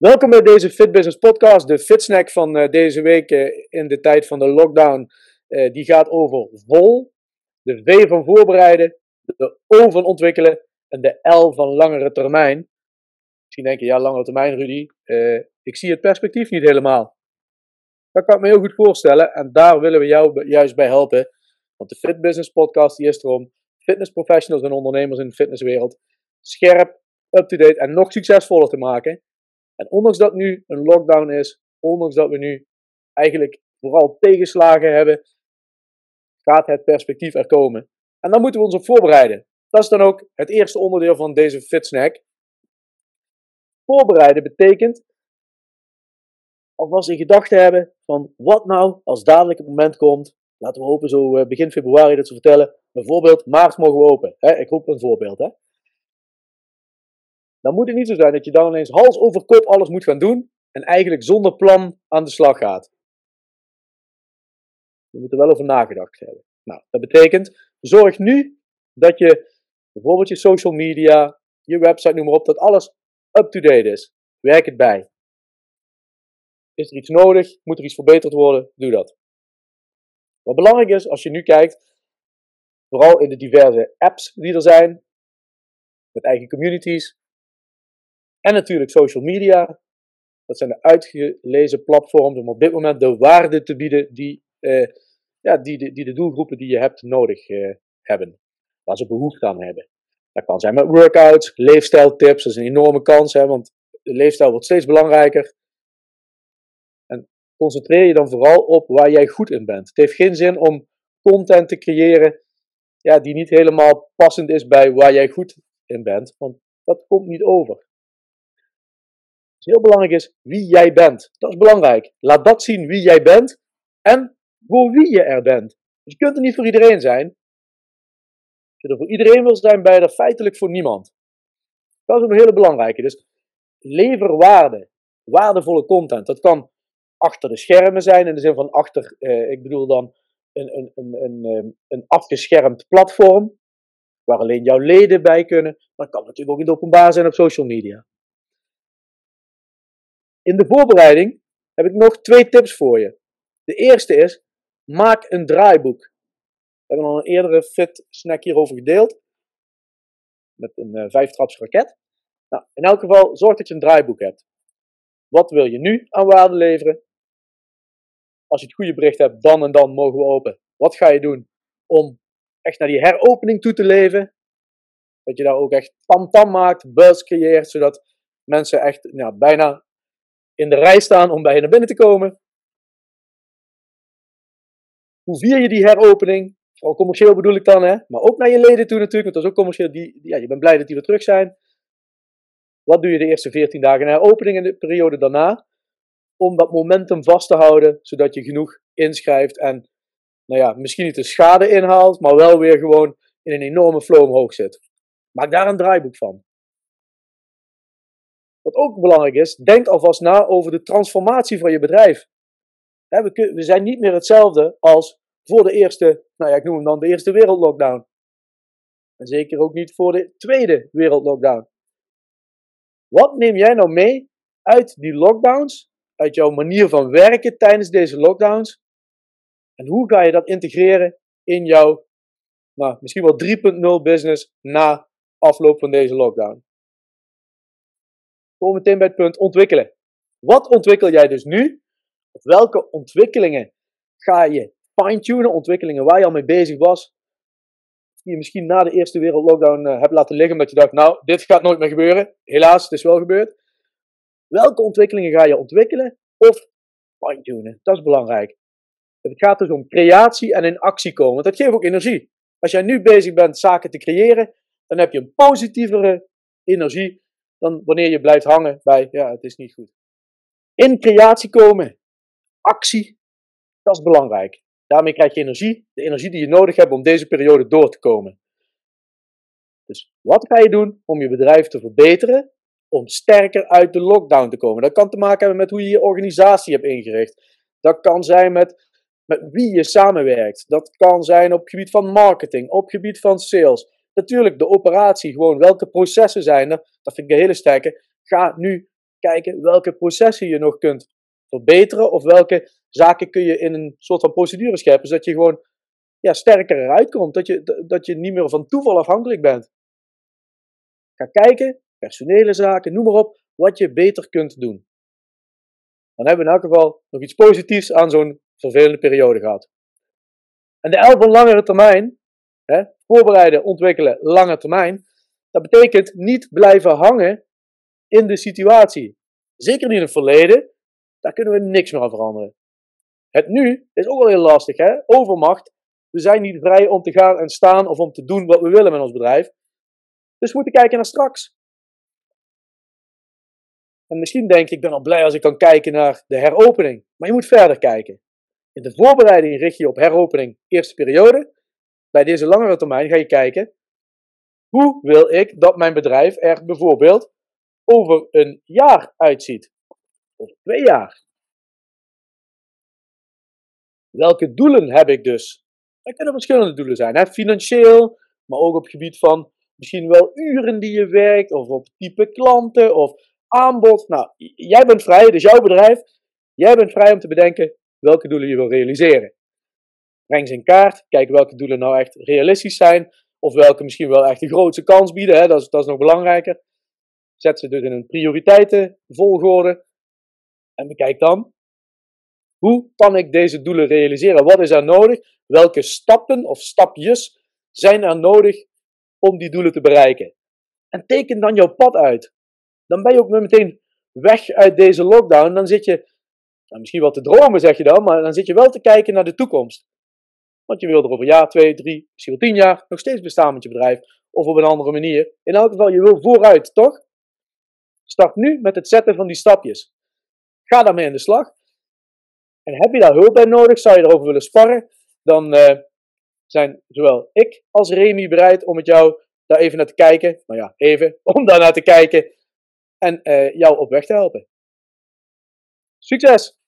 Welkom bij deze Fit Business Podcast. De Fitsnack van uh, deze week uh, in de tijd van de lockdown. Uh, die gaat over vol, de V van voorbereiden, de O van ontwikkelen en de L van langere termijn. Misschien denk je, ja, langere termijn, Rudy. ik zie het perspectief niet helemaal. Dat kan ik me heel goed voorstellen en daar willen we jou juist bij helpen. Want de Fit Business Podcast die is erom fitness professionals en ondernemers in de fitnesswereld scherp, up-to-date en nog succesvoller te maken. En ondanks dat nu een lockdown is, ondanks dat we nu eigenlijk vooral tegenslagen hebben, gaat het perspectief er komen. En daar moeten we ons op voorbereiden. Dat is dan ook het eerste onderdeel van deze FitSnack. Voorbereiden betekent alvast in gedachten hebben van wat nou als dadelijk het moment komt. Laten we hopen zo eh, begin februari dat ze vertellen. Bijvoorbeeld maart mogen we open. Ik roep een voorbeeld. Hè? Dan moet het niet zo zijn dat je dan ineens hals over kop alles moet gaan doen en eigenlijk zonder plan aan de slag gaat. Je moet er wel over nagedacht hebben. Nou, dat betekent, zorg nu dat je bijvoorbeeld je social media, je website, noem maar op, dat alles up-to-date is. Werk het bij. Is er iets nodig? Moet er iets verbeterd worden? Doe dat. Wat belangrijk is, als je nu kijkt, vooral in de diverse apps die er zijn, met eigen communities, en natuurlijk social media. Dat zijn de uitgelezen platforms om op dit moment de waarde te bieden die, uh, ja, die, de, die de doelgroepen die je hebt nodig uh, hebben. Waar ze behoefte aan hebben. Dat kan zijn met workouts, leefstijltips. Dat is een enorme kans, hè, want de leefstijl wordt steeds belangrijker. En concentreer je dan vooral op waar jij goed in bent. Het heeft geen zin om content te creëren ja, die niet helemaal passend is bij waar jij goed in bent, want dat komt niet over heel belangrijk is wie jij bent. Dat is belangrijk. Laat dat zien wie jij bent en voor wie je er bent. Dus je kunt er niet voor iedereen zijn. Als je er voor iedereen wil zijn, ben je er feitelijk voor niemand. Dat is een hele belangrijke. Dus lever waarde. Waardevolle content. Dat kan achter de schermen zijn, in de zin van achter, eh, ik bedoel dan een, een, een, een, ehm, een afgeschermd platform, waar alleen jouw leden bij kunnen. Maar dat kan natuurlijk ook in het openbaar zijn op social media. In de voorbereiding heb ik nog twee tips voor je. De eerste is, maak een draaiboek. We hebben al een eerdere fit snack hierover gedeeld. Met een uh, vijftraps raket. Nou, in elk geval, zorg dat je een draaiboek hebt. Wat wil je nu aan waarde leveren? Als je het goede bericht hebt, dan en dan mogen we open. Wat ga je doen om echt naar die heropening toe te leven? Dat je daar ook echt tam-tam maakt, buzz creëert, zodat mensen echt nou, bijna in de rij staan om bij je naar binnen te komen. Hoe vier je die heropening? Vooral commercieel bedoel ik dan, hè? maar ook naar je leden toe natuurlijk, want dat is ook commercieel. Die, ja, je bent blij dat die weer terug zijn. Wat doe je de eerste 14 dagen na heropening en de periode daarna? Om dat momentum vast te houden, zodat je genoeg inschrijft en nou ja, misschien niet de schade inhaalt, maar wel weer gewoon in een enorme flow omhoog zit. Maak daar een draaiboek van. Wat ook belangrijk is, denk alvast na over de transformatie van je bedrijf. We zijn niet meer hetzelfde als voor de eerste, nou ja, ik noem hem dan de eerste wereldlockdown. En zeker ook niet voor de tweede wereldlockdown. Wat neem jij nou mee uit die lockdowns, uit jouw manier van werken tijdens deze lockdowns? En hoe ga je dat integreren in jouw, nou, misschien wel 3.0 business na afloop van deze lockdown? Kom meteen bij het punt ontwikkelen. Wat ontwikkel jij dus nu? Of welke ontwikkelingen ga je fine-tunen? Ontwikkelingen waar je al mee bezig was. Die je misschien na de eerste wereldlockdown uh, hebt laten liggen. Omdat je dacht, nou, dit gaat nooit meer gebeuren. Helaas, het is wel gebeurd. Welke ontwikkelingen ga je ontwikkelen? Of fine-tunen? Dat is belangrijk. Het gaat dus om creatie en in actie komen. Want dat geeft ook energie. Als jij nu bezig bent zaken te creëren, dan heb je een positievere energie dan wanneer je blijft hangen bij, ja, het is niet goed. In creatie komen, actie, dat is belangrijk. Daarmee krijg je energie, de energie die je nodig hebt om deze periode door te komen. Dus wat ga je doen om je bedrijf te verbeteren, om sterker uit de lockdown te komen? Dat kan te maken hebben met hoe je je organisatie hebt ingericht. Dat kan zijn met, met wie je samenwerkt. Dat kan zijn op het gebied van marketing, op het gebied van sales. Natuurlijk, de operatie, gewoon welke processen zijn er, dat vind ik een hele sterke. Ga nu kijken welke processen je nog kunt verbeteren of welke zaken kun je in een soort van procedure scheppen, zodat je gewoon ja, sterker eruit komt, dat je, dat je niet meer van toeval afhankelijk bent. Ga kijken, personele zaken, noem maar op, wat je beter kunt doen. Dan hebben we in elk geval nog iets positiefs aan zo'n vervelende periode gehad. En de van langere termijn, hè, voorbereiden, ontwikkelen, lange termijn, dat betekent niet blijven hangen in de situatie. Zeker niet in het verleden, daar kunnen we niks meer aan veranderen. Het nu is ook wel heel lastig, hè? Overmacht. We zijn niet vrij om te gaan en staan of om te doen wat we willen met ons bedrijf. Dus we moeten kijken naar straks. En misschien denk je, ik ben al blij als ik kan kijken naar de heropening. Maar je moet verder kijken. In de voorbereiding richt je op heropening eerste periode. Bij deze langere termijn ga je kijken, hoe wil ik dat mijn bedrijf er bijvoorbeeld over een jaar uitziet? Of twee jaar? Welke doelen heb ik dus? Er kunnen verschillende doelen zijn. Hè? Financieel, maar ook op het gebied van misschien wel uren die je werkt, of op type klanten, of aanbod. Nou, jij bent vrij, is jouw bedrijf. Jij bent vrij om te bedenken welke doelen je wil realiseren. Breng ze in kaart, kijk welke doelen nou echt realistisch zijn, of welke misschien wel echt de grootste kans bieden, hè? Dat, is, dat is nog belangrijker. Zet ze dus in een prioriteitenvolgorde en bekijk dan hoe kan ik deze doelen realiseren? Wat is er nodig? Welke stappen of stapjes zijn er nodig om die doelen te bereiken? En teken dan jouw pad uit. Dan ben je ook meteen weg uit deze lockdown. Dan zit je, nou, misschien wel te dromen zeg je dan, maar dan zit je wel te kijken naar de toekomst. Want je wil er over een jaar, twee, drie, misschien wel tien jaar nog steeds bestaan met je bedrijf. Of op een andere manier. In elk geval, je wil vooruit, toch? Start nu met het zetten van die stapjes. Ga daarmee aan de slag. En heb je daar hulp bij nodig, zou je erover willen sparren, dan uh, zijn zowel ik als Remy bereid om met jou daar even naar te kijken. Nou ja, even, om daar naar te kijken en uh, jou op weg te helpen. Succes!